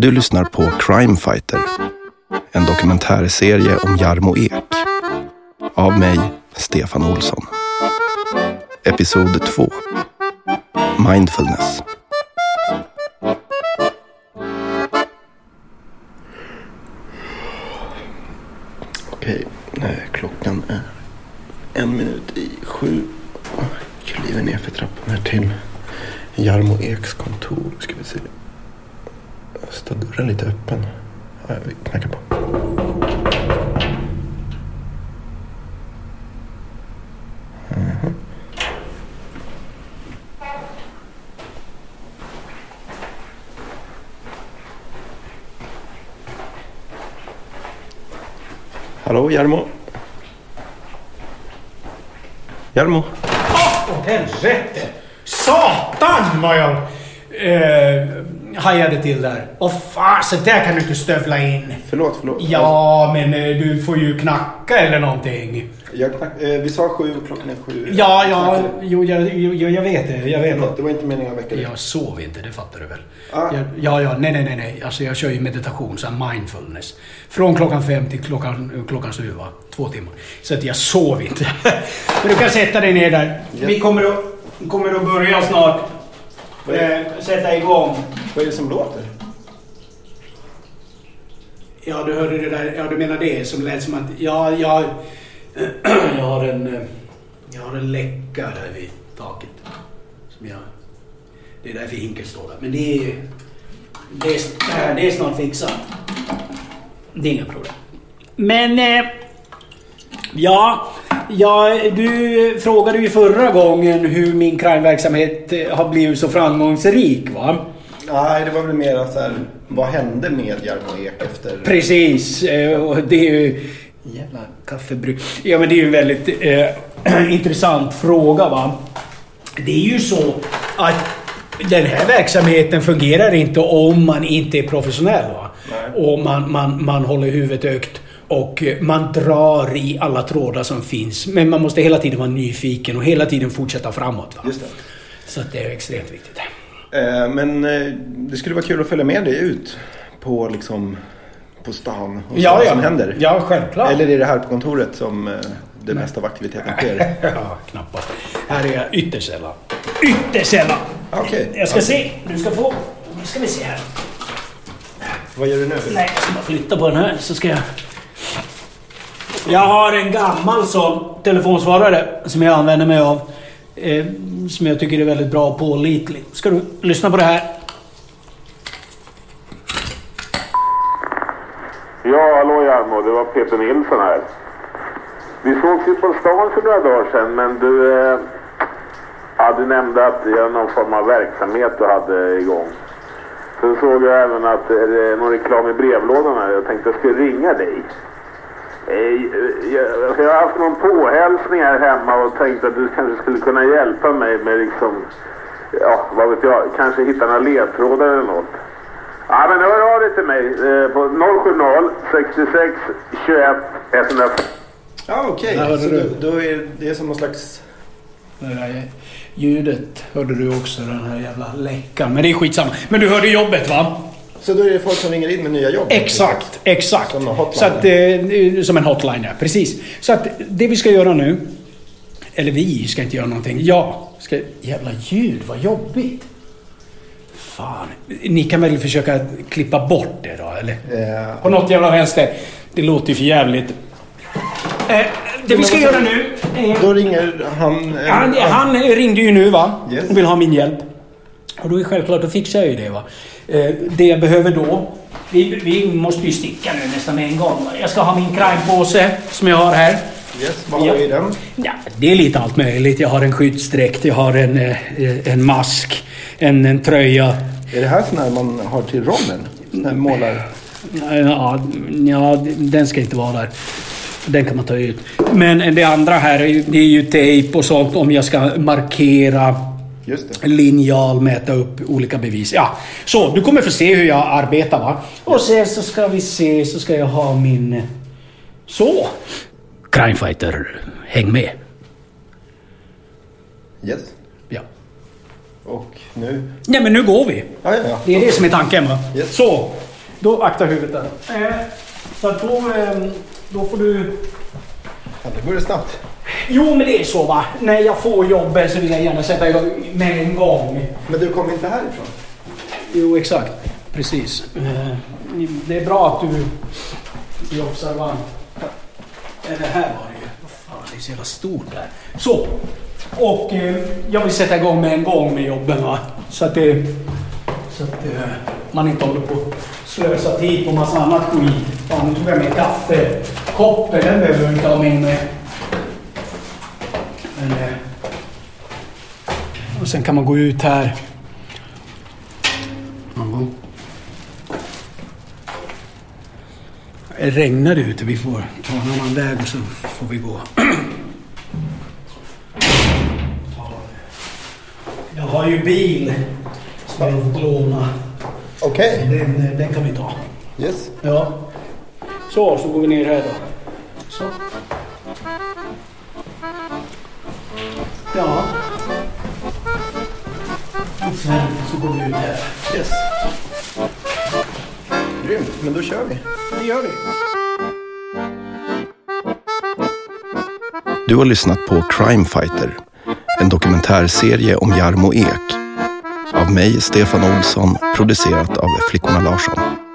Du lyssnar på Crime Fighter. En dokumentärserie om Jarmo Ek. Av mig, Stefan Olsson. Episod 2. Mindfulness. Okej, klockan är en minut i sju. Jag kliver ner för trappan här till Jarmo Eks kontor. Ska vi se. Står dörren lite öppen? Ja, vi knackar på. Mhm. Hallå Jarmo? Jarmo? Åh helvete! Satan vad jag eh, hajade till där. Åh fan, så där kan du inte stövla in. Förlåt, förlåt. Ja, men eh, du får ju knacka eller någonting. Jag knack, eh, vi sa sju, klockan är sju. Ja, ja, jo, jag, jo, jag vet det. Jag vet Förlåt, det. det var inte meningen att väcka dig. Jag sov inte, det fattar du väl? Ah. Jag, ja, ja, nej, nej, nej, nej. Alltså jag kör ju meditation, så mindfulness. Från klockan fem till klockan, klockan sju, va? Två timmar. Så att jag sov inte. Men du kan sätta dig ner där. Vi kommer att, kommer att börja snart. Eh, sätta igång. Vad är det som låter? Ja, du hörde det där. Ja, du menar det som lät som att... Ja, jag... Jag har en... Eh, jag har en läcka där vid taket. Som jag... Det är därför hinken står där. Men det är... Det är, det är snart fixat. Det är inga problem. Men... Eh, ja, ja, du frågade ju förra gången hur min crimeverksamhet eh, har blivit så framgångsrik, va? Nej, det var väl mer så här, vad hände med Jarmo Ek efter... Precis, eh, och det är ju... Jävla kaffebrygg. Ja men det är ju en väldigt eh, intressant fråga va. Det är ju så att den här verksamheten fungerar inte om man inte är professionell va. Nej. Och man, man, man håller huvudet högt. Och man drar i alla trådar som finns. Men man måste hela tiden vara nyfiken och hela tiden fortsätta framåt. Va? Just det. Så det är extremt viktigt. Eh, men eh, det skulle vara kul att följa med dig ut på liksom på stan och se vad som händer. Ja, självklart. Eller är det här på kontoret som eh, det mesta av aktiviteten sker? Ja, knappast. Här är jag ytterst sällan. Ytterst sällan! Okej. Jag ska se. Du ska få... Nu ska vi se här. Vad gör du nu? Nej, jag ska bara flytta på den här så ska jag... Jag har en gammal sån telefonsvarare som jag använder mig av. Eh, som jag tycker är väldigt bra och pålitlig. Ska du lyssna på det här? Ja, hallå Jarmo, det var Peter Nilsson här. Vi sågs ju på stan för några dagar sedan, men du, eh, ja, du nämnde att det är någon form av verksamhet du hade igång. Sen såg jag även att det är någon reklam i brevlådan här. Jag tänkte jag skulle ringa dig. Eh, Jag, jag har haft någon påhälsning här hemma och tänkte att du kanske skulle kunna hjälpa mig med liksom, ja, vad vet jag, kanske hitta några ledtrådar eller något. Ja, men hör av dig till mig eh, på 070 66 21 105. Ja, okej. Hörde Så du. då, då är det som någon slags... Det där ljudet hörde du också, den här jävla läckan. Men det är skitsamma. Men du hörde jobbet va? Så då är det folk som ringer in med nya jobb? Exakt, exakt. Som en hotline. Så att, eh, som en hotline, ja. Precis. Så att det vi ska göra nu... Eller vi ska inte göra någonting. Jag ska... Jävla ljud, vad jobbigt. Fan. Ni kan väl försöka klippa bort det då, eller? Eh, På något jävla vänster. Det låter ju för jävligt. Eh, det vi ska göra nu... är- Då ringer han... eh, han, han ringde ju nu va? Yes. Och vill ha min hjälp. Och då är självklart, då fixar jag ju det va. Eh, det jag behöver då... Vi, vi måste ju sticka nu nästan med en gång. Jag ska ha min crime-påse som jag har här. Yes, vad har vi i den? Ja, det är lite allt möjligt. Jag har en skyddsdräkt, jag har en, eh, en mask, en, en tröja. Är det här sån här man har till rollen? Sån här målar... Ja, ja, den ska inte vara där. Den kan man ta ut. Men det andra här, det är ju tejp och sånt om jag ska markera. Linjal, mäta upp olika bevis. Ja, så du kommer få se hur jag arbetar va. Och sen så ska vi se, så ska jag ha min... Så! Crimefighter, häng med. Yes. Ja. Och nu... Nej men nu går vi. Ja, ja, ja. Det är det som är tanken va. Yes. Så, Då akta huvudet där. Eh, så att då, eh, då får du... Ja, det börjar snabbt. Jo men det är så va. När jag får jobbet så vill jag gärna sätta igång med en gång. Men du kommer inte härifrån? Jo exakt. Precis. Eh, det är bra att du är observant. Det här var det ju. Vad fan, det är så jävla stort där. Så. Och eh, jag vill sätta igång med en gång med jobben va. Så att det... Så att eh, man inte håller på att slösa tid på massa annat skit. Fan, nu tog jag med kaffe. Koppen, den behöver jag inte ha med mig. Men, eh, och sen kan man gå ut här. Det regnar ute. Vi får ta en annan väg och så får vi gå. Jag har ju bil som jag har fått låna. Okej. Den, den kan vi ta. Yes. Ja. Så, så går vi ner här då. Så. Ja. Och sen så går vi ut här. Yes. Grymt, men då kör vi. Det gör vi. Du har lyssnat på Crime Fighter, en dokumentärserie om Jarmo Ek. Av mig, Stefan Olsson, producerat av Flickorna Larsson.